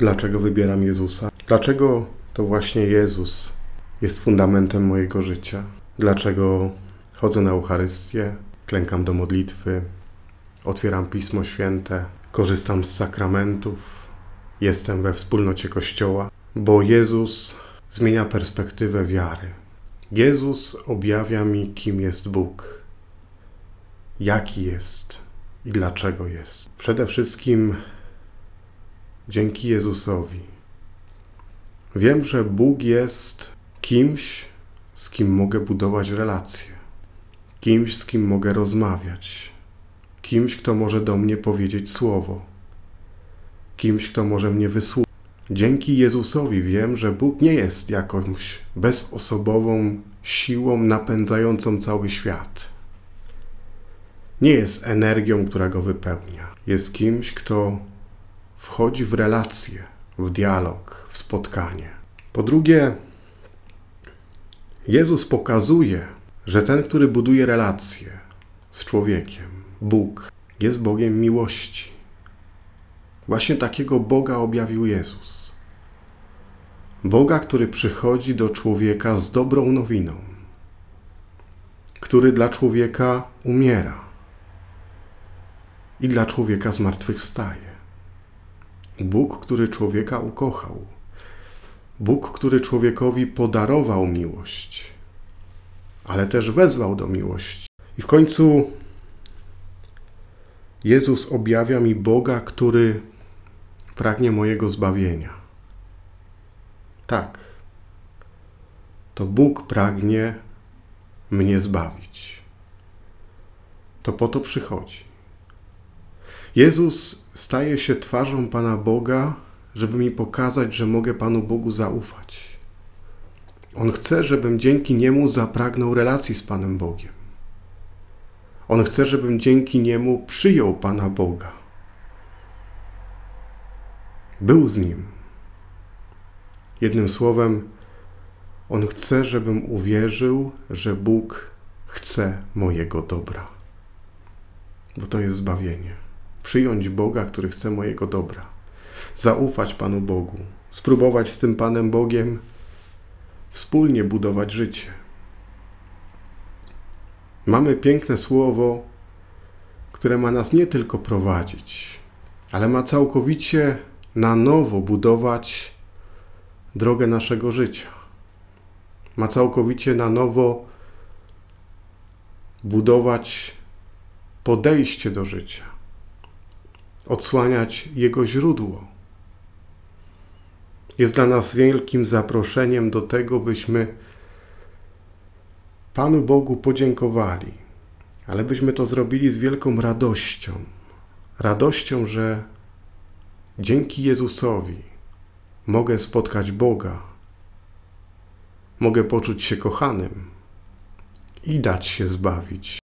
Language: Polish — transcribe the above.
Dlaczego wybieram Jezusa? Dlaczego to właśnie Jezus jest fundamentem mojego życia? Dlaczego chodzę na Eucharystię, klękam do modlitwy, otwieram Pismo Święte, korzystam z sakramentów, jestem we wspólnocie Kościoła? Bo Jezus zmienia perspektywę wiary. Jezus objawia mi, kim jest Bóg, jaki jest i dlaczego jest. Przede wszystkim dzięki Jezusowi. Wiem, że Bóg jest kimś, z kim mogę budować relacje, kimś, z kim mogę rozmawiać, kimś, kto może do mnie powiedzieć słowo, kimś, kto może mnie wysłuchać. Dzięki Jezusowi wiem, że Bóg nie jest jakąś bezosobową siłą napędzającą cały świat. Nie jest energią, która go wypełnia. Jest kimś, kto wchodzi w relacje, w dialog, w spotkanie. Po drugie, Jezus pokazuje, że ten, który buduje relacje z człowiekiem, Bóg, jest Bogiem miłości. Właśnie takiego Boga objawił Jezus. Boga, który przychodzi do człowieka z dobrą nowiną, który dla człowieka umiera i dla człowieka zmartwychwstaje. Bóg, który człowieka ukochał. Bóg, który człowiekowi podarował miłość, ale też wezwał do miłości. I w końcu Jezus objawia mi Boga, który pragnie mojego zbawienia. Tak, to Bóg pragnie mnie zbawić. To po to przychodzi. Jezus staje się twarzą Pana Boga, żeby mi pokazać, że mogę Panu Bogu zaufać. On chce, żebym dzięki Niemu zapragnął relacji z Panem Bogiem. On chce, żebym dzięki Niemu przyjął Pana Boga. Był z Nim. Jednym słowem, On chce, żebym uwierzył, że Bóg chce mojego dobra. Bo to jest zbawienie przyjąć Boga, który chce mojego dobra, zaufać Panu Bogu, spróbować z tym Panem Bogiem wspólnie budować życie. Mamy piękne słowo, które ma nas nie tylko prowadzić, ale ma całkowicie na nowo budować drogę naszego życia. Ma całkowicie na nowo budować podejście do życia odsłaniać Jego źródło. Jest dla nas wielkim zaproszeniem do tego, byśmy Panu Bogu podziękowali, ale byśmy to zrobili z wielką radością. Radością, że dzięki Jezusowi mogę spotkać Boga, mogę poczuć się kochanym i dać się zbawić